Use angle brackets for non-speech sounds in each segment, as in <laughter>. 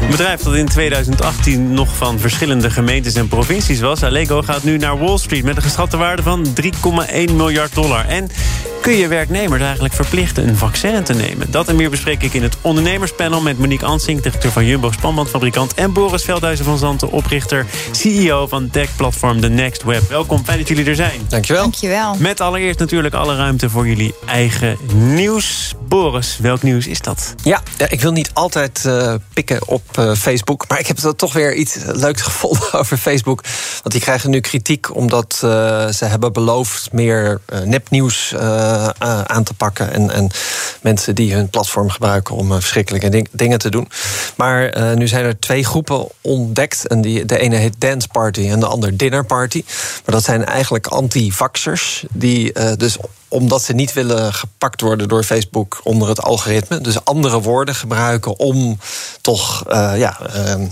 Een bedrijf dat in 2018 nog van verschillende gemeentes en provincies was... Allego gaat nu naar Wall Street met een geschatte waarde van 3,1 miljard dollar. En kun je werknemers eigenlijk verplichten een vaccin te nemen? Dat en meer bespreek ik in het ondernemerspanel... met Monique Ansing, directeur van Jumbo Spanbandfabrikant... en Boris Veldhuizen van Zanten, oprichter, CEO van tech-platform The Next Web. Welkom, fijn dat jullie er zijn. Dankjewel. Dankjewel. Met allereerst natuurlijk alle ruimte voor jullie eigen nieuws. Boris, welk nieuws is dat? Ja, ik wil niet altijd uh, pikken op uh, Facebook. Maar ik heb er toch weer iets leuks <laughs> gevonden over Facebook. Want die krijgen nu kritiek omdat uh, ze hebben beloofd meer nepnieuws aan te pakken. En, en, mensen die hun platform gebruiken om verschrikkelijke ding, dingen te doen. Maar nu zijn er twee groepen ontdekt. En die, de ene heet Dance Party en de ander Dinner Party. Maar dat zijn eigenlijk anti-vaxxers. Die dus omdat ze niet willen gepakt worden door Facebook onder het algoritme. Dus andere woorden gebruiken om toch uh, ja, uh,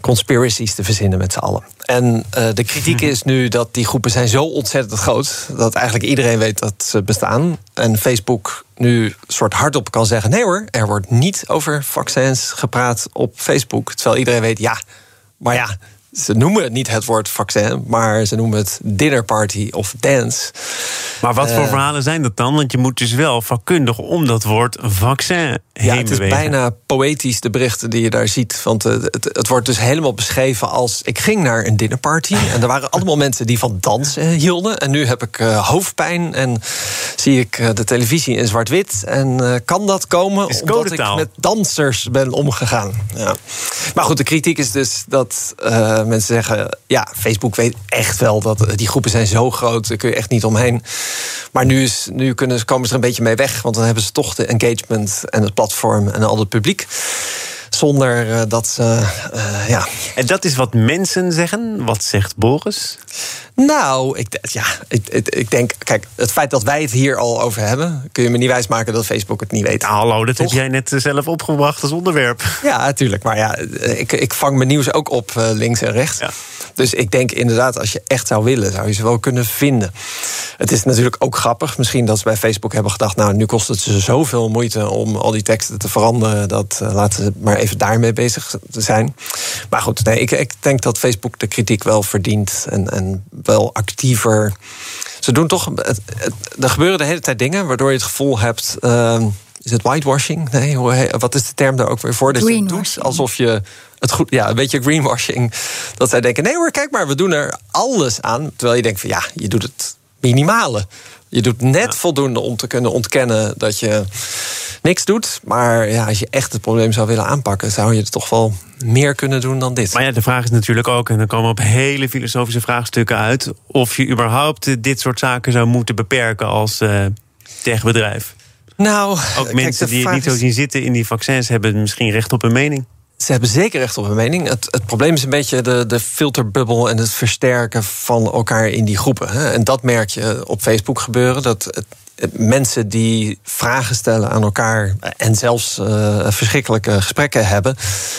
conspiracies te verzinnen met z'n allen. En uh, de kritiek is nu dat die groepen zijn zo ontzettend groot... dat eigenlijk iedereen weet dat ze bestaan. En Facebook nu soort hardop kan zeggen... nee hoor, er wordt niet over vaccins gepraat op Facebook. Terwijl iedereen weet, ja, maar ja, ze noemen het niet het woord vaccin, maar ze noemen het dinnerparty of dance. Maar wat voor uh, verhalen zijn dat dan? Want je moet dus wel vakkundig om dat woord vaccin Ja, het is bewegen. bijna poëtisch, de berichten die je daar ziet. Want het, het, het, wordt dus helemaal beschreven als... ik ging naar een dinnerparty <laughs> en er waren allemaal mensen die van dansen hielden. En nu heb ik uh, hoofdpijn en zie ik uh, de televisie in zwart-wit. En kan dat komen is omdat ik met dansers ben omgegaan? Ja. Maar goed, de kritiek is dus dat mensen zeggen... ja, Facebook weet echt wel dat die groepen zijn zo groot... daar kun je echt niet omheen. Maar nu, is, nu kunnen, komen ze er een beetje mee weg... want dan hebben ze toch de engagement en het platform en al het publiek zonder uh, dat ze. Uh, ja. En dat is wat mensen zeggen. Wat zegt Boris? Nou, ik, ja, ik, ik, ik, denk, kijk, het feit dat wij het hier al over hebben, kun je me niet wijsmaken dat Facebook het niet weet. Nou, hallo, dat Toch? heb jij net zelf opgebracht als onderwerp. <laughs> Ja, natuurlijk. Maar ja, ik, ik vang mijn nieuws ook op uh, links en rechts. Ja. Dus ik denk inderdaad, als je echt zou willen, zou je ze wel kunnen vinden. Het is natuurlijk ook grappig. Misschien dat ze bij Facebook hebben gedacht, nou, nu kost het ze zoveel moeite om al die teksten te veranderen. Dat uh, laten ze maar even daarmee bezig te zijn. Maar goed, nee, ik, ik denk dat Facebook de kritiek wel verdient. En, en wel actiever. Ze doen toch. Het, het, er gebeuren de hele tijd dingen waardoor je het gevoel hebt. Uh, is het whitewashing? Nee, hoe, wat is de term daar ook weer voor? Dat je het doet alsof je het goed. Ja, een beetje greenwashing. Dat zij denken: nee hoor, kijk maar, we doen er alles aan. Terwijl je denkt: van ja, je doet het minimale. Je doet net ja. voldoende om te kunnen ontkennen dat je niks doet. Maar ja, als je echt het probleem zou willen aanpakken, zou je het toch wel meer kunnen doen dan dit. Maar ja, de vraag is natuurlijk ook, en dan komen op hele filosofische vraagstukken uit, of je überhaupt dit soort zaken zou moeten beperken als uh, techbedrijf. Nou, ook mensen die het niet zo zien zitten in die vaccins hebben misschien recht op een mening. Ze hebben zeker recht op een mening. Het, het probleem is een beetje de, de filterbubbel en het versterken van elkaar in die groepen. Hè. En dat merk je op Facebook gebeuren. Dat het, mensen die vragen stellen aan elkaar en zelfs uh, verschrikkelijke gesprekken hebben,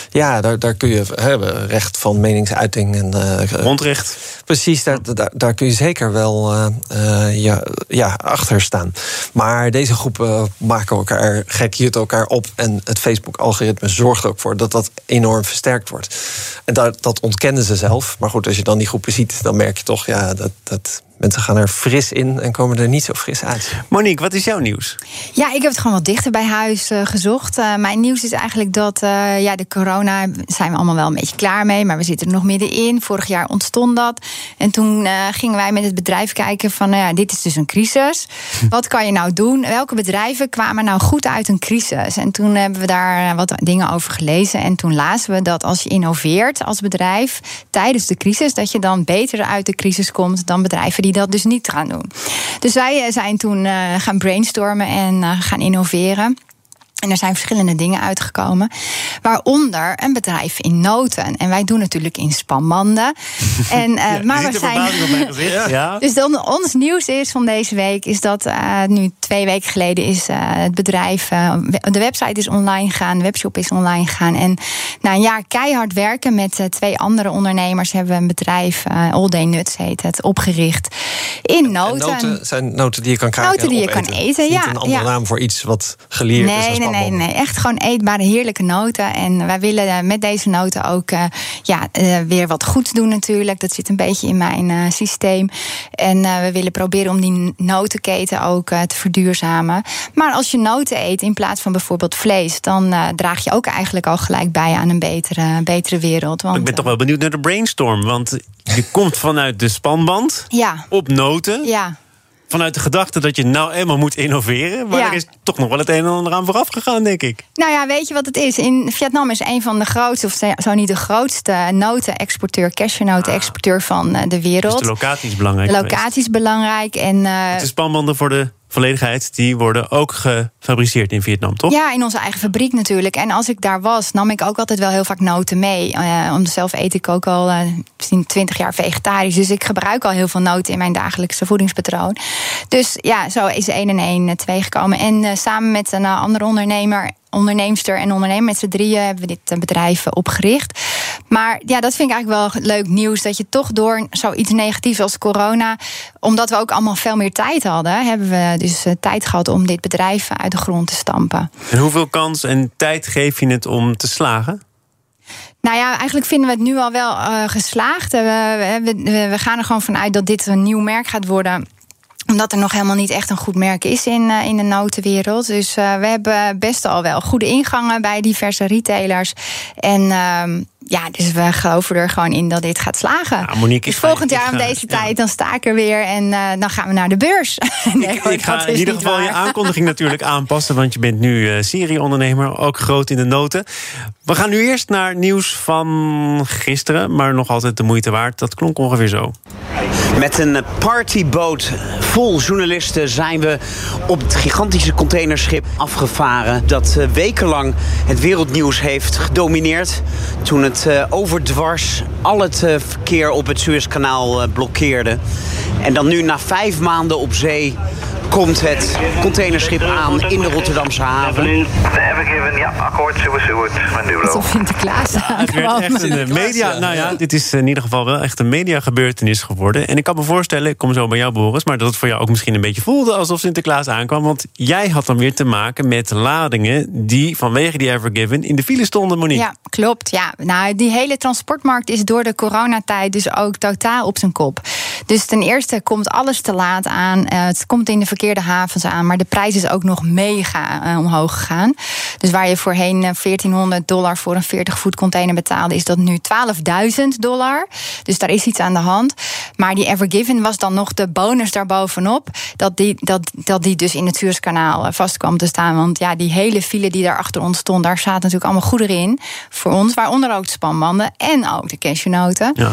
ja, daar, daar kun je hebben recht van meningsuiting en uh, grondrecht. Precies, daar, daar, daar, kun je zeker wel uh, ja, ja, achter staan. Maar deze groepen maken elkaar, gekkiert elkaar op en het Facebook-algoritme zorgt er ook voor dat dat enorm versterkt wordt. En dat, dat ontkennen ze zelf. Maar goed, als je dan die groepen ziet, dan merk je toch, ja, dat. dat Mensen gaan er fris in en komen er niet zo fris uit. Monique, wat is jouw nieuws? Ja, ik heb het gewoon wat dichter bij huis uh, gezocht. Uh, mijn nieuws is eigenlijk dat uh, ja, de corona zijn we allemaal wel een beetje klaar mee, maar we zitten er nog middenin. Vorig jaar ontstond dat. En toen gingen wij met het bedrijf kijken van, nou ja, dit is dus een crisis. Wat kan je nou doen? Welke bedrijven kwamen nou goed uit een crisis? En toen hebben we daar wat dingen over gelezen. En toen lazen we dat als je innoveert als bedrijf tijdens de crisis, dat je dan beter uit de crisis komt dan bedrijven die dat dus niet gaan doen. Dus wij zijn toen uh, gaan brainstormen en uh, gaan innoveren. En er zijn verschillende dingen uitgekomen. Waaronder een bedrijf in noten. En wij doen natuurlijk in spanbanden. <laughs> en, uh, Ja, maar we zijn. verbazing op mijn gezicht. <laughs> Ja. Dus dan, ons nieuws is van deze week is dat eh, nu twee weken geleden is eh, het bedrijf. de website is online gegaan, de webshop is online gegaan. En na een jaar keihard werken met eh, twee andere ondernemers hebben we een bedrijf, All Day Nuts heet het, opgericht. In En noten. noten zijn noten die je kan kraken Noten die je kan eten, is ja, een andere ja. naam voor iets wat geleerd is Nee, als nee, nee. Echt gewoon eetbare, heerlijke noten. En wij willen eh, met deze noten ook eh, ja, eh, weer wat goeds doen natuurlijk. Dat zit een beetje in mijn systeem. En we willen proberen om die notenketen ook te verduurzamen. Maar als je noten eet in plaats van bijvoorbeeld vlees... dan draag je ook eigenlijk al gelijk bij aan een betere, betere wereld. Want, Ik ben toch wel benieuwd naar de brainstorm. Want je komt vanuit de spanband Ja, op noten. ja. Vanuit de gedachte dat je nou eenmaal moet innoveren. Maar Ja. er is toch nog wel het een en ander aan vooraf gegaan, denk ik. Nou ja, weet je wat het is? In Vietnam is een van de grootste, of zo niet de grootste noten-exporteur, cashewnoten-exporteur van eh, de Dus wereld. de locatie is belangrijk. De locatie is belangrijk. En eh, De spanbanden voor de volledigheid, die worden ook gefabriceerd in Vietnam, toch? ja, in onze eigen fabriek natuurlijk. En als ik daar was, nam ik ook altijd wel heel vaak noten mee. Eh, om zelf eet ik ook al eh, misschien 20 jaar vegetarisch. Dus ik gebruik al heel veel noten in mijn dagelijkse voedingspatroon. Dus ja, zo is 1 en 1 2 gekomen. En eh, samen met een eh, andere ondernemer onderneemster en ondernemer. Met z'n drieën hebben we dit eh, bedrijf eh, opgericht. Maar ja, dat vind ik eigenlijk wel leuk nieuws. Dat je toch door zoiets negatiefs als corona. Omdat we ook allemaal veel meer tijd hadden. Hebben we dus eh, tijd gehad om dit bedrijf uit de grond te stampen. En hoeveel kans en tijd geef je het om te slagen? Nou ja, eigenlijk vinden we het nu al wel geslaagd. We- we gaan er gewoon vanuit dat dit een nieuw merk gaat worden omdat er nog helemaal niet echt een goed merk is in, eh, in de notenwereld. Dus eh, we hebben best al wel goede ingangen bij diverse retailers. En ehm, ja, dus we geloven er gewoon in dat dit gaat slagen. Ja, Monique, dus volgend jaar om ga- deze ja. tijd, dan sta ik er weer en eh, dan gaan we naar de beurs. <laughs> Nee, hoor, ik ga in ieder geval je aankondiging natuurlijk <laughs> aanpassen. Want je bent nu eh serieondernemer, ook groot in de noten. We gaan nu eerst naar nieuws van gisteren. Maar nog altijd de moeite waard. Dat klonk ongeveer zo. Met een partyboot vol journalisten zijn we op het gigantische containerschip afgevaren. Dat eh, wekenlang het wereldnieuws heeft gedomineerd. Toen het eh, overdwars al het eh, verkeer op het Suezkanaal eh, blokkeerde. En dan nu na vijf maanden op zee komt het containerschip aan in de Rotterdamse haven. We hebben given, ja, akkoord, super, super, met Alsof Sinterklaas Het werd echt een media. Nou ja, dit is in ieder geval wel echt een mediagebeurtenis geworden. En ik kan me voorstellen, ik kom zo bij jou, Boris, maar dat het voor jou ook misschien een beetje voelde alsof Sinterklaas aankwam. Want jij had dan weer te maken met ladingen die vanwege die Evergiven in de file stonden, Monique. Ja, klopt. Ja. Nou, die hele transportmarkt is door de coronatijd dus ook totaal op zijn kop. Dus ten eerste komt alles te laat aan. Eh, het komt in de verkeerde havens aan. Maar de prijs is ook nog mega eh, omhoog gegaan. Dus waar je voorheen eh, 1400 dollar voor een 40 voet container betaalde, is dat nu 12.000 dollar. Dus daar is iets aan de hand. Maar die Evergiven was dan nog de bonus daarbovenop. Dat die, dat, dat die dus in het Suezkanaal eh, vast kwam te staan. Want ja, die hele file die daar achter ons stond, daar zaten natuurlijk allemaal goederen in. Voor ons, waaronder ook de spanbanden en ook de cashewnoten. Ja.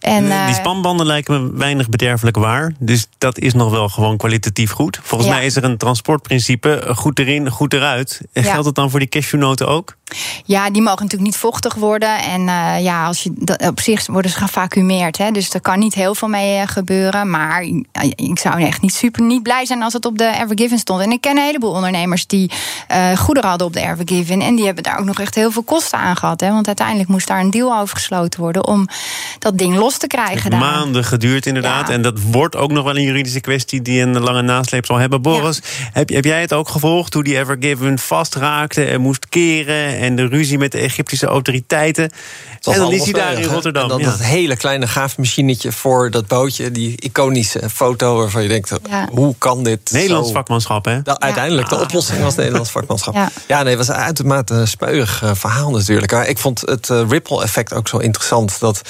En, die eh, spanbanden lijken me weinig bederfelijk waar. Dus dat is nog wel gewoon kwalitatief goed. Volgens Ja. mij is er een transportprincipe. eh, Goed erin, goed eruit. Ja. geldt het dan voor die cashewnoten ook? Ja, die mogen natuurlijk niet vochtig worden. En eh, ja, als je, dat- op zich worden ze gevacumeerd. Hè, dus er kan niet heel veel mee eh, gebeuren. Maar ik zou echt niet super niet blij zijn als het op de Evergiven stond. En ik ken een heleboel ondernemers die eh goederen hadden op de Evergiven. En die hebben daar ook nog echt heel veel kosten aan gehad. Hè, want uiteindelijk moest daar een deal over gesloten worden om dat ding los te krijgen. daar. Maanden geduurd inderdaad. Ja. En dat wordt ook nog wel een juridische kwestie die een lange nasleep zal hebben. Boris, heb, heb jij het ook gevolgd hoe die Evergiven vastraakte en moest keren... en de ruzie met de Egyptische autoriteiten? En dan is allemaal hij daar in? Rotterdam. En dan ja. dat hele kleine gaafmachinetje voor dat bootje. Die iconische foto waarvan je denkt, Ja. hoe kan dit Nederlands zo- vakmanschap, hè? Nou, uiteindelijk, de oplossing was Nederlands vakmanschap. Ja. Ja, nee, het was een uitermate spuig eh, verhaal natuurlijk. Maar ik vond het eh, ripple-effect ook zo interessant. Dat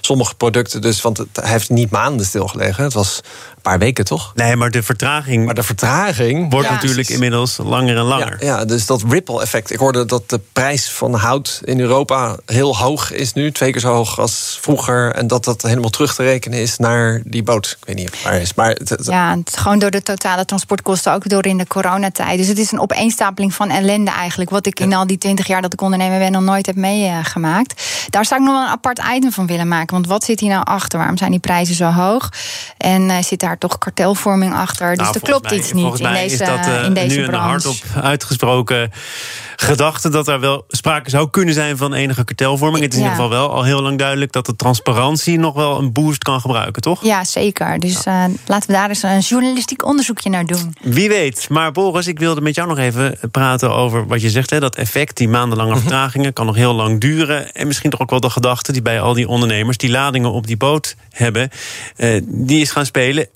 sommige producten dus, want het hij heeft niet maanden stilgelegen. Het was een paar weken, toch? Nee, maar de vertraging Maar de vertraging... wordt Ja. natuurlijk inmiddels langer en langer. Ja, ja, dus dat ripple-effect. Ik hoorde dat de prijs van hout in Europa heel hoog is nu. Twee keer zo hoog als vroeger. En dat dat helemaal terug te rekenen is naar die boot. Ik weet niet of het waar is. Maar het, het- Ja, het, gewoon door de totale transportkosten, ook door in de coronatijd. Dus het is een opeenstapeling van ellende eigenlijk. Wat ik in al die twintig jaar dat ik ondernemer ben nog nooit heb meegemaakt. Daar zou ik nog wel een apart item van willen maken. Want wat zit hier nou achter? Waarom zijn die prijzen zo hoog? En eh, zit daar toch kartelvorming achter? Dus Nou, er klopt mij- iets niet in deze, is dat eh, in deze nu een hardop uitgesproken gedachte dat er wel sprake zou kunnen zijn van enige kartelvorming. Het is in ieder geval wel al heel lang duidelijk dat de transparantie nog wel een boost kan gebruiken, toch? Ja, zeker. Dus eh, laten we daar eens een journalistiek onderzoekje naar doen. Wie weet. Maar Boris, ik wilde met jou nog even praten over wat je zegt. Hè, dat effect, die maandenlange vertragingen, kan nog heel lang duren. En misschien toch ook wel de gedachte die bij al die ondernemers die ladingen op die boot hebben, eh, die is gaan spelen.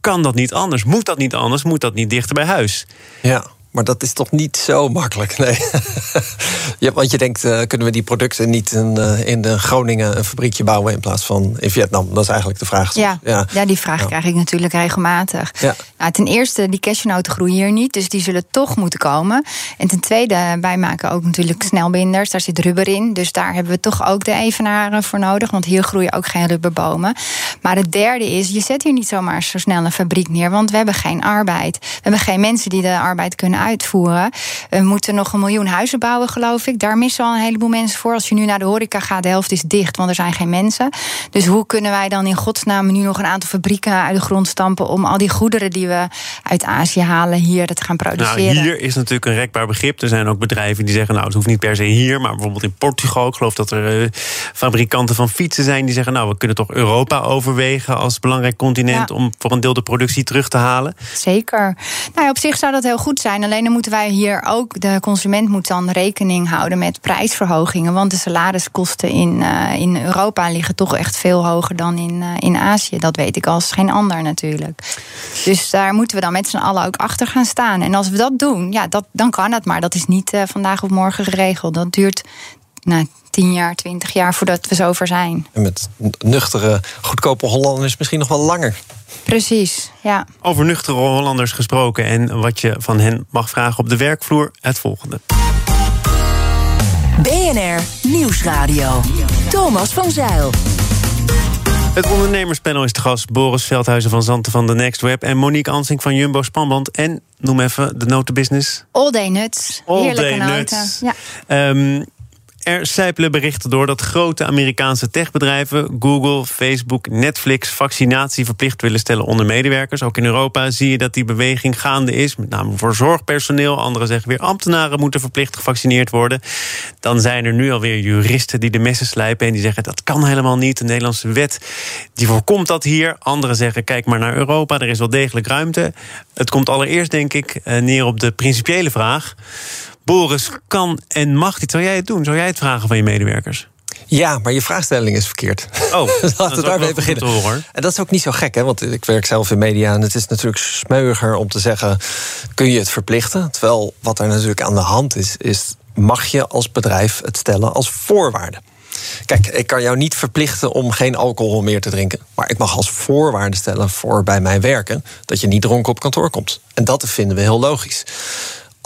Kan dat niet anders? Moet dat niet anders? Moet dat niet dichter bij huis? Ja, maar dat is toch niet zo makkelijk, nee. <laughs> ja, want je denkt, eh, kunnen we die producten niet in, eh, in de Groningen een fabriekje bouwen... in plaats van in Vietnam? Dat is eigenlijk de vraag. Ja, ja. ja. die vraag Ja. krijg ik natuurlijk regelmatig. Ja. Nou, ten eerste, die cashewnoten groeien hier niet, dus die zullen toch moeten komen. En ten tweede, wij maken ook natuurlijk snelbinders, daar zit rubber in. Dus daar hebben we toch ook de evenaren voor nodig, want hier groeien ook geen rubberbomen. Maar het derde is, je zet hier niet zomaar zo snel een fabriek neer, want we hebben geen arbeid. We hebben geen mensen die de arbeid kunnen uitvoeren. We moeten nog een miljoen huizen bouwen, geloof ik. Daar missen al een heleboel mensen voor. Als je nu naar de horeca gaat, de helft is dicht, want er zijn geen mensen. Dus hoe kunnen wij dan in godsnaam nu nog een aantal fabrieken uit de grond stampen om al die goederen die we uit Azië halen hier te gaan produceren? Nou, hier is natuurlijk een rekbaar begrip. Er zijn ook bedrijven die zeggen, nou, het hoeft niet per se hier, maar bijvoorbeeld in Portugal. Ik geloof dat er eh, fabrikanten van fietsen zijn die zeggen, nou, we kunnen toch Europa overwegen als belangrijk continent Ja. om voor een deel de productie terug te halen. Zeker. Nou, ja, op zich zou dat heel goed zijn. Alleen dan moeten wij hier ook, de consument moet dan rekening houden met prijsverhogingen. Want de salariskosten in, eh, in Europa liggen toch echt veel hoger dan in, eh, in Azië. Dat weet ik als geen ander natuurlijk. Dus daar moeten we dan met z'n allen ook achter gaan staan. En als we dat doen, ja, dat, dan kan het. Maar dat is niet eh, vandaag of morgen geregeld. Dat duurt nou, tien jaar, twintig jaar voordat we zover zijn. En met nuchtere, goedkope Hollanders misschien nog wel langer. Precies, ja. Over nuchtere Hollanders gesproken en wat je van hen mag vragen op de werkvloer, het volgende. BNR Nieuwsradio. Thomas van Zeil. Het ondernemerspanel is te gast. Boris Veldhuizen van Zanten van The Next Web... en Monique Ansing van Jumbo Spanband. En, noem even de notenbusiness. All day nuts. All Heerlijke Day noten. Nuts. Ja. Ehm, er sijpelen berichten door dat grote Amerikaanse techbedrijven... Google, Facebook, Netflix vaccinatie verplicht willen stellen onder medewerkers. Ook in Europa zie je dat die beweging gaande is. Met name voor zorgpersoneel. Anderen zeggen weer ambtenaren moeten verplicht gevaccineerd worden. Dan zijn er nu alweer juristen die de messen slijpen... en die zeggen dat kan helemaal niet. De Nederlandse wet die voorkomt dat hier. Anderen zeggen kijk maar naar Europa, er is wel degelijk ruimte. Het komt allereerst denk ik eh, neer op de principiële vraag... Boris, kan en mag dit? Zou jij het doen? Zou jij het vragen van je medewerkers? Ja, maar je vraagstelling is verkeerd. Oh, <laughs> Laten we daarmee beginnen. horen. En dat is ook niet zo gek, hè? want ik werk zelf in media en het is natuurlijk smeuiger om te zeggen: kun je het verplichten? Terwijl wat er natuurlijk aan de hand is, is mag je als bedrijf het stellen als voorwaarde? Kijk, ik kan jou niet verplichten om geen alcohol meer te drinken. Maar ik mag als voorwaarde stellen voor bij mij werken dat je niet dronken op kantoor komt. En dat vinden we heel logisch.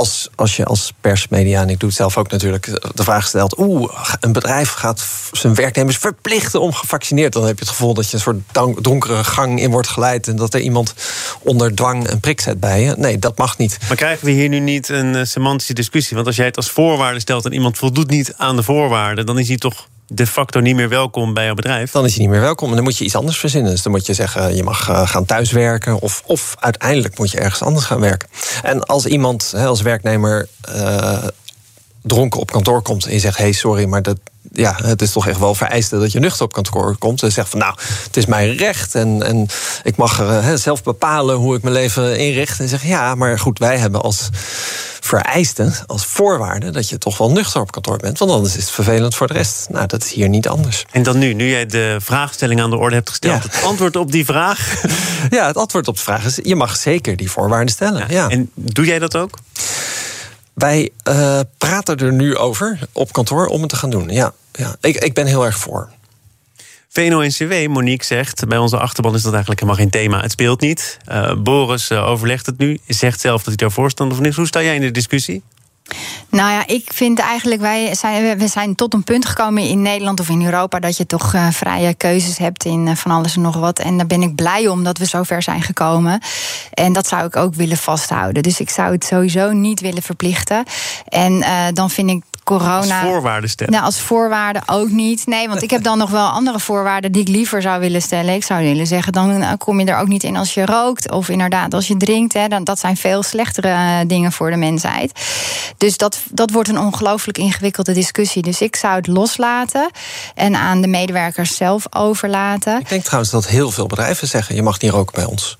Als, als je als persmedia, en ik doe het zelf ook natuurlijk, de vraag stelt: oeh, een bedrijf gaat zijn werknemers verplichten om gevaccineerd. Dan heb je het gevoel dat je een soort donkere gang in wordt geleid en dat er iemand onder dwang een prik zet bij je. Nee, dat mag niet. Maar krijgen we hier nu niet een eh, semantische discussie? Want als jij het als voorwaarde stelt en iemand voldoet niet aan de voorwaarden, dan is hij toch de facto niet meer welkom bij jouw bedrijf. Dan is hij niet meer welkom en dan moet je iets anders verzinnen. Dus dan moet je zeggen, je mag eh, gaan thuiswerken of, of uiteindelijk moet je ergens anders gaan werken. En als iemand als werknemer eh, dronken op kantoor komt en je zegt: hey, sorry, maar dat, ja, het is toch echt wel vereiste dat je nuchter op kantoor komt. En zegt van nou, het is mijn recht en, en ik mag eh, zelf bepalen hoe ik mijn leven inricht. En zeg ja, maar goed, wij hebben als vereiste, als voorwaarde, dat je toch wel nuchter op kantoor bent. Want anders is het vervelend voor de rest. Nou, dat is hier niet anders. En dan nu, nu jij de vraagstelling aan de orde hebt gesteld, Ja. het antwoord op die vraag. <laughs> Ja, het antwoord op de vraag is: je mag zeker die voorwaarden stellen. Ja. En doe jij dat ook? Wij eh, praten er nu over op kantoor om het te gaan doen. Ja, ja. Ik, ik ben heel erg voor. VNO-NCW, Monique zegt, bij onze achterban is dat eigenlijk helemaal geen thema. Het speelt niet. Eh, Boris eh, overlegt het nu, zegt zelf dat hij daar voorstander van is. Hoe sta jij in de discussie? Nou ja, ik vind eigenlijk, wij zijn, we zijn tot een punt gekomen in Nederland of in Europa dat je toch uh, vrije keuzes hebt in uh, van alles en nog wat. En daar ben ik blij om dat we zover zijn gekomen. En dat zou ik ook willen vasthouden. Dus ik zou het sowieso niet willen verplichten. En uh, dan vind ik corona. Als voorwaarde stellen? Nou, als voorwaarde ook niet. Nee, want ik heb dan nog wel andere voorwaarden die ik liever zou willen stellen. Ik zou willen zeggen, dan kom je er ook niet in als je rookt. Of inderdaad, als je drinkt. Hè, dan, dat zijn veel slechtere dingen voor de mensheid. Dus dat, dat wordt een ongelooflijk ingewikkelde discussie. Dus ik zou het loslaten en aan de medewerkers zelf overlaten. Ik denk trouwens dat heel veel bedrijven zeggen: je mag niet roken bij ons.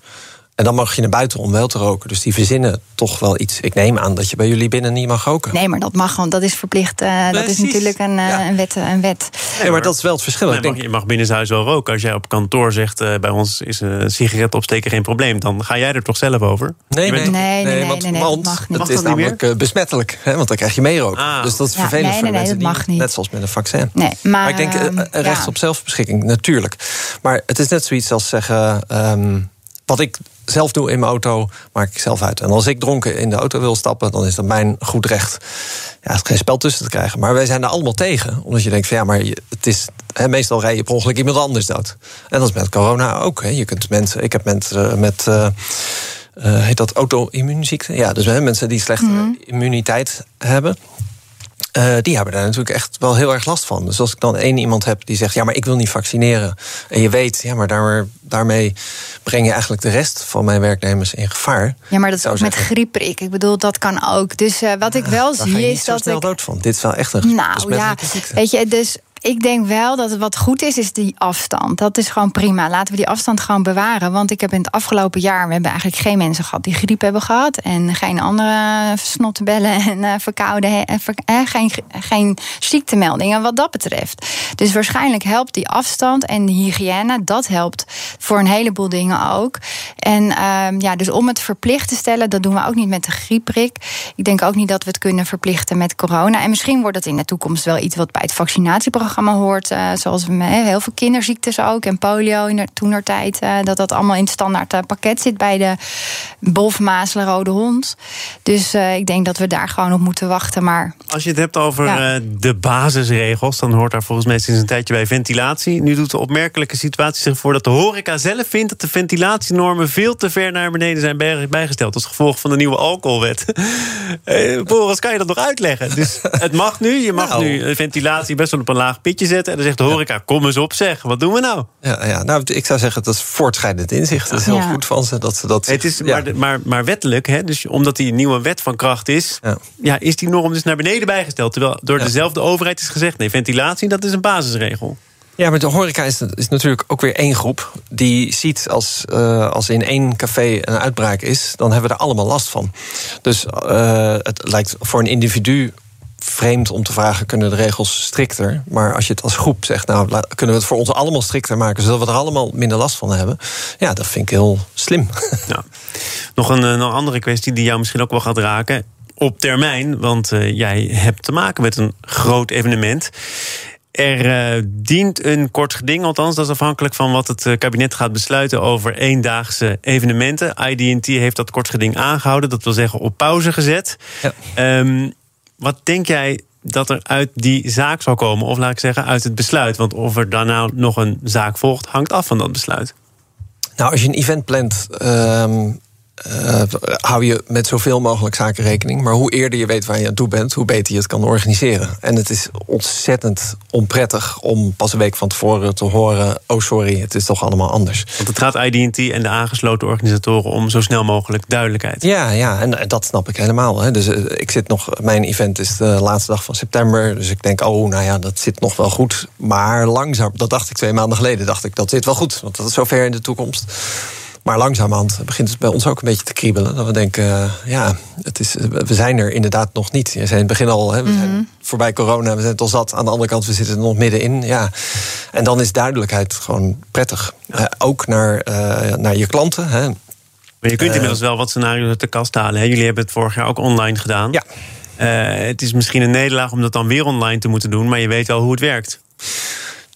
En dan mag je naar buiten om wel te roken. Dus die verzinnen toch wel iets. Ik neem aan dat je bij jullie binnen niet mag roken. Nee, maar dat mag gewoon. Dat is verplicht. Uh, dat is natuurlijk een, uh, ja. een, wet, een wet. Nee, maar dat is wel het verschil. Nee, ik denk... mag, je mag binnenshuis wel roken. Als jij op kantoor zegt, uh, bij ons is een sigaret opsteken geen probleem... dan ga jij er toch zelf over? nee, Nee, nee, nee, nee, want, nee, nee, want dat mag niet. het is namelijk besmettelijk. Hè, want dan krijg je meeroken. Ah. Dus dat is Ja, vervelend nee, voor nee, mensen dat mag die... niet. Net zoals met een vaccin. Nee, maar, Maar ik denk, eh, ehm, eh, recht ja. op zelfbeschikking, natuurlijk. Maar het is net zoiets als zeggen... ehm, wat ik zelf doe in mijn auto, maak ik zelf uit. En als ik dronken in de auto wil stappen, dan is dat mijn goed recht. Ja, er is geen spel tussen te krijgen. Maar wij zijn er allemaal tegen. Omdat je denkt van ja, maar het is... Hè, meestal rij je per ongeluk iemand anders dood. En dat is met corona ook. Hè. Je kunt mensen... Ik heb mensen met... eh, eh, heet dat auto-immuunziekte? Ja, dus hè, mensen die slechte immuniteit hebben. Eh, die hebben daar natuurlijk echt wel heel erg last van. Dus als ik dan één iemand heb die zegt: Ja, maar ik wil niet vaccineren. En je weet, ja, maar daar, daarmee breng je eigenlijk de rest van mijn werknemers in gevaar. Ja, maar dat is ook met zeggen. griepprik. Ik bedoel, dat kan ook. Dus eh, wat ik wel Daar ga zie is dat ik. dood van. Dit is wel echt een Nou ja, weet je, dus ik denk wel dat wat goed is, is die afstand. Dat is gewoon prima. Laten we die afstand gewoon bewaren. Want ik heb in het afgelopen jaar, we hebben eigenlijk geen mensen gehad die griep hebben gehad. En geen andere snottenbellen en eh, verkouden, en eh, geen, geen ziektemeldingen wat dat betreft. Dus waarschijnlijk helpt die afstand en de hygiëne, dat helpt voor een heleboel dingen ook. En ehm, ja, dus om het verplicht te stellen, dat doen we ook niet met de griepprik. Ik denk ook niet dat we het kunnen verplichten met corona. En misschien wordt het in de toekomst wel iets wat bij het vaccinatieprogramma hoort. eh, zoals heel veel kinderziektes ook en polio in de toenertijd. eh, dat dat allemaal in het standaard eh, pakket zit bij de bolfmazelen rode hond. Dus eh, ik denk dat we daar gewoon op moeten wachten. Maar Als je het hebt over Ja. eh, de basisregels, dan hoort daar volgens mij sinds een tijdje bij ventilatie. Nu doet de opmerkelijke situatie zich voor dat de horeca zelf vindt dat de ventilatienormen veel te ver naar beneden zijn bij- bijgesteld. Als gevolg van de nieuwe alcoholwet. <laughs> Eh, Boris, kan je dat nog uitleggen? Dus het mag nu, je mag Nou. nu de ventilatie best wel op een laag pitje zetten. En dan zegt de horeca, kom eens op zeg, wat doen we nou? Ja, ja, nou, ik zou zeggen, dat is voortschrijdend inzicht. Dat is heel Ja. goed van ze. Dat ze dat Het is ja. maar, maar, maar wettelijk, hè, dus omdat die nieuwe wet van kracht is, Ja. ja. is die norm dus naar beneden bijgesteld. Terwijl door Ja. dezelfde overheid is gezegd: nee, ventilatie, dat is een basisregel. Ja, maar de horeca is, is natuurlijk ook weer één groep. Die ziet als, eh, als in één café een uitbraak is, dan hebben we er allemaal last van. Dus eh, het lijkt voor een individu vreemd om te vragen: kunnen de regels strikter? Maar als je het als groep zegt, nou kunnen we het voor ons allemaal strikter maken, zodat we er allemaal minder last van hebben. Ja, dat vind ik heel slim. <laughs> Ja. Nog een, eh, nog een andere kwestie die jou misschien ook wel gaat raken. Op termijn, want eh, jij hebt te maken met een groot evenement. Er eh, dient een kort geding, althans, dat is afhankelijk van wat het kabinet gaat besluiten over eendaagse evenementen. IDT heeft dat kort geding aangehouden, dat wil zeggen op pauze gezet. Ja. Ehm, wat denk jij dat er uit die zaak zal komen? Of laat ik zeggen, uit het besluit? Want of er daarna nog een zaak volgt, hangt af van dat besluit. Nou, als je een event plant, ehm, eh, hou je met zoveel mogelijk zaken rekening. Maar hoe eerder je weet waar je aan toe bent, hoe beter je het kan organiseren. En het is ontzettend onprettig om pas een week van tevoren te horen: oh sorry, het is toch allemaal anders. Want het gaat IDT en de aangesloten organisatoren om zo snel mogelijk duidelijkheid. Ja, ja, en eh, dat snap ik helemaal. Hè. Dus eh, ik zit nog, mijn event is de laatste dag van september. Dus ik denk, oh, nou ja, dat zit nog wel goed. Maar langzaam, dat dacht ik twee maanden geleden, dacht ik, dat zit wel goed. Want dat is zo ver in de toekomst. Maar langzamerhand begint het bij ons ook een beetje te kriebelen. Dat we denken, eh, ja, het is, we zijn er inderdaad nog niet. Je zei in het begin al, hè, we zijn voorbij corona, we zijn het al zat. Aan de andere kant, we zitten er nog middenin. Ja. En dan is duidelijkheid gewoon prettig. Eh, ook naar, eh, naar je klanten. Hè. Maar je kunt inmiddels wel wat scenario's uit de kast halen. Hè? Jullie hebben het vorig jaar ook online gedaan. Ja. Eh, het is misschien een nederlaag om dat dan weer online te moeten doen, maar je weet wel hoe het werkt.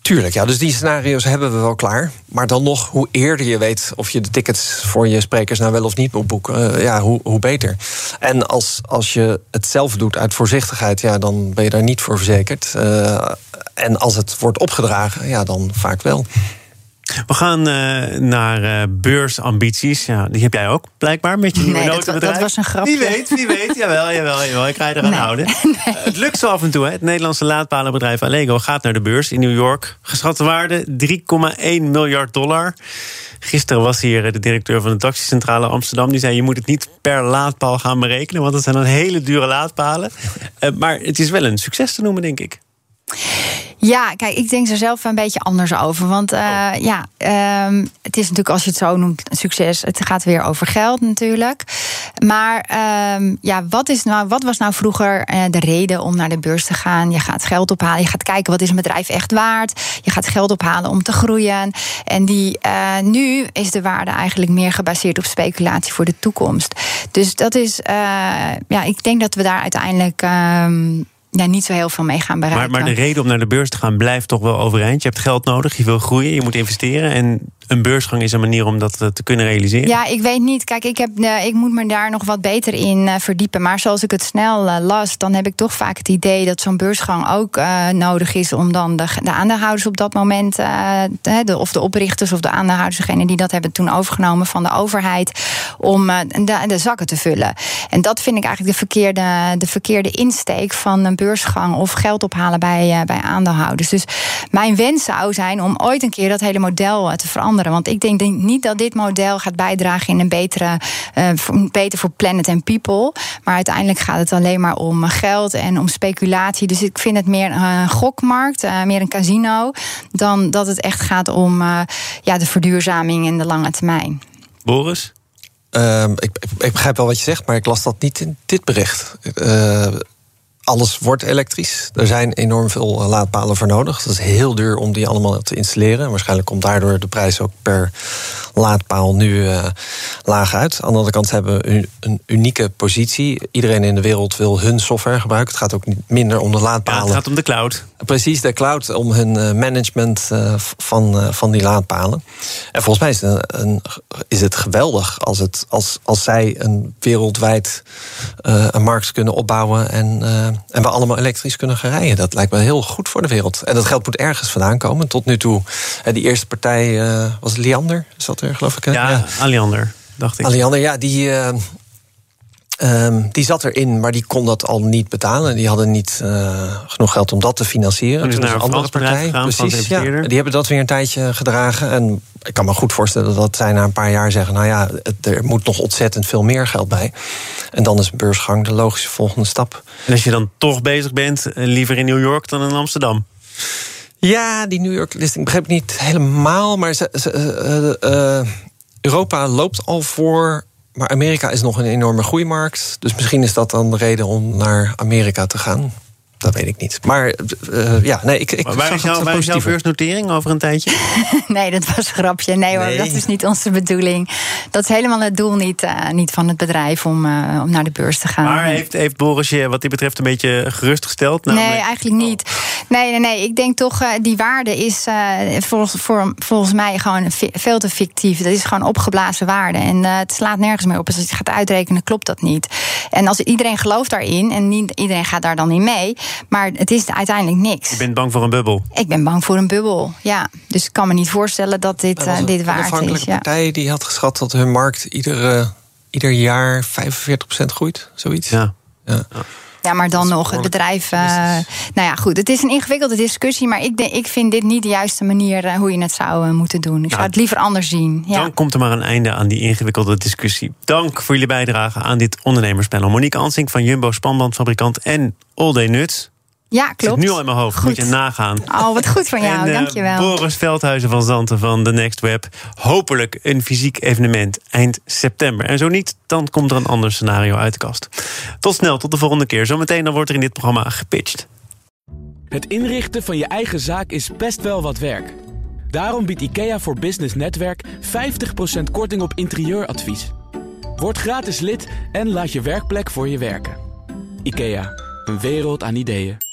Tuurlijk, ja. Dus die scenario's hebben we wel klaar. Maar dan nog, hoe eerder je weet of je de tickets voor je sprekers nou wel of niet moet boeken, uh, ja, hoe, hoe beter. En als, als je het zelf doet uit voorzichtigheid, ja, dan ben je daar niet voor verzekerd. Uh, en als het wordt opgedragen, ja, dan vaak wel. We gaan uh, naar uh, beursambities. Ja, die heb jij ook, blijkbaar, met je nieuwe nee, dat, dat, was een grapje. Wie weet, wie weet. <laughs> jawel, jawel, jawel. Ik ga je eraan nee. houden. <laughs> Nee. Uh, het lukt zo af en toe. Hè. Het Nederlandse laadpalenbedrijf Allego gaat naar de beurs in New York. Geschatte waarde 3,1 miljard dollar. Gisteren was hier de directeur van de taxicentrale Amsterdam. Die zei, je moet het niet per laadpaal gaan berekenen... want dat zijn dan hele dure laadpalen. <laughs> maar het is wel een succes te noemen, denk ik. Ja, kijk, ik denk er zelf een beetje anders over. Want uh, oh. ja, um, het is natuurlijk, als je het zo noemt, een succes. Het gaat weer over geld natuurlijk. Maar um, ja, wat, is nou, wat was nou vroeger uh, de reden om naar de beurs te gaan? Je gaat geld ophalen, je gaat kijken wat is een bedrijf echt waard. Je gaat geld ophalen om te groeien. En die, uh, nu is de waarde eigenlijk meer gebaseerd op speculatie voor de toekomst. Dus dat is, ja, ik denk dat we daar uiteindelijk. Um, ja, niet zo heel veel mee gaan bereiken. Maar, maar de reden om naar de beurs te gaan blijft toch wel overeind. Je hebt geld nodig, je wil groeien, je moet investeren. En een beursgang is een manier om dat te kunnen realiseren. Ja, ik weet niet. Kijk, ik, heb, uh, ik moet me daar nog wat beter in uh, verdiepen. Maar zoals ik het snel las, dan heb ik toch vaak het idee dat zo'n beursgang ook nodig is om dan de, de aandeelhouders op dat moment, of de oprichters of de aandeelhouders, degene die dat hebben toen overgenomen van de overheid, om de, de zakken te vullen. En dat vind ik eigenlijk de verkeerde, de verkeerde insteek van een beursgang of geld ophalen bij, bij aandeelhouders. Dus mijn wens zou zijn om ooit een keer dat hele model te veranderen. Want ik denk niet dat dit model gaat bijdragen in een betere, uh, beter voor planet en people. Maar uiteindelijk gaat het alleen maar om geld en om speculatie. Dus ik vind het meer een gokmarkt, uh, meer een casino, dan dat het echt gaat om uh, ja, de verduurzaming in de lange termijn. Boris? Uh, ik, ik, begrijp wel wat je zegt, maar ik las dat niet in dit bericht. Alles wordt elektrisch. Er zijn enorm veel eh, laadpalen voor nodig. Dat is heel duur om die allemaal te installeren. Waarschijnlijk komt daardoor de prijs ook per laadpaal nu uh, laag uit. Aan de andere kant hebben we een unieke positie. Iedereen in de wereld wil hun software gebruiken. Het gaat ook niet minder om de laadpalen. Ja, het gaat om de cloud. Precies, de cloud, om hun eh, management van, van die laadpalen. En volgens mij is het, een, is het geweldig als, het, als, als zij een wereldwijd een markt kunnen opbouwen en en we allemaal elektrisch kunnen gaan rijden. Dat lijkt me heel goed voor de wereld. En dat geld moet ergens vandaan komen. Tot nu toe, die eerste partij uh, was Liander, zat er geloof ik. Ja, ja. Aliander, dacht ik. Aliander, ja, die... Uh, Um, die zat erin, maar die kon dat al niet betalen. Die hadden niet uh, genoeg geld om dat te financieren. Toen is naar een andere partij. Gegaan, Precies, ja. Die hebben dat weer een tijdje gedragen. En ik kan me goed voorstellen dat zij na een paar jaar zeggen: Nou ja, het, er moet nog ontzettend veel meer geld bij. En dan is beursgang de logische volgende stap. En als je dan toch bezig bent, eh, liever in New York dan in Amsterdam? Ja, die New York listing begrijp ik niet helemaal. Maar ze, ze, uh, Europa loopt al voor maar Amerika is nog een enorme groeimarkt. Dus misschien is dat dan de reden om naar Amerika te gaan. Dat weet ik niet. Maar uh, ja, nee, ik. ik maar waar is, jouw, waar is jouw beursnotering over een tijdje? <laughs> nee, dat was een grapje. Nee hoor, nee. dat is niet onze bedoeling. Dat is helemaal het doel niet, uh, niet van het bedrijf om, uh, om naar de beurs te gaan. Maar heeft, heeft Boris je wat die betreft een beetje gerustgesteld? Namelijk... Nee, eigenlijk niet. Nee, nee, nee. Ik denk toch, die waarde is volgens, voor, volgens mij gewoon veel te fictief. Dat is gewoon opgeblazen waarde. En het slaat nergens meer op. Dus als je het gaat uitrekenen, klopt dat niet. En als iedereen gelooft daarin en niet iedereen gaat daar dan in mee maar het is uiteindelijk niks. Je bent bang voor een bubbel? Ik ben bang voor een bubbel, ja. Dus ik kan me niet voorstellen dat dit, uh, dit waard is. Een partij die had geschat dat hun markt ieder, ieder jaar 45% groeit, zoiets. Ja. ja. Ja, maar dan nog het bedrijf. Uh, nou ja, goed. Het is een ingewikkelde discussie. Maar ik, denk, ik vind dit niet de juiste manier uh, hoe je het zou uh, moeten doen. Ik nou, zou het liever anders zien. Ja. Dan komt er maar een einde aan die ingewikkelde discussie. Dank voor jullie bijdrage aan dit ondernemerspanel. Monique Ansink van Jumbo Spanbandfabrikant en All Day Nuts. Ja, klopt. Zit nu al in mijn hoofd, goed. moet je nagaan. Oh, wat goed van jou, en, uh, dankjewel. Boris Veldhuizen van Zanten van The Next Web. Hopelijk een fysiek evenement eind september. En zo niet, dan komt er een ander scenario uit de kast. Tot snel, tot de volgende keer. Zometeen dan wordt er in dit programma gepitcht. Het inrichten van je eigen zaak is best wel wat werk. Daarom biedt IKEA voor Business Netwerk 50% korting op interieuradvies. Word gratis lid en laat je werkplek voor je werken. IKEA, een wereld aan ideeën.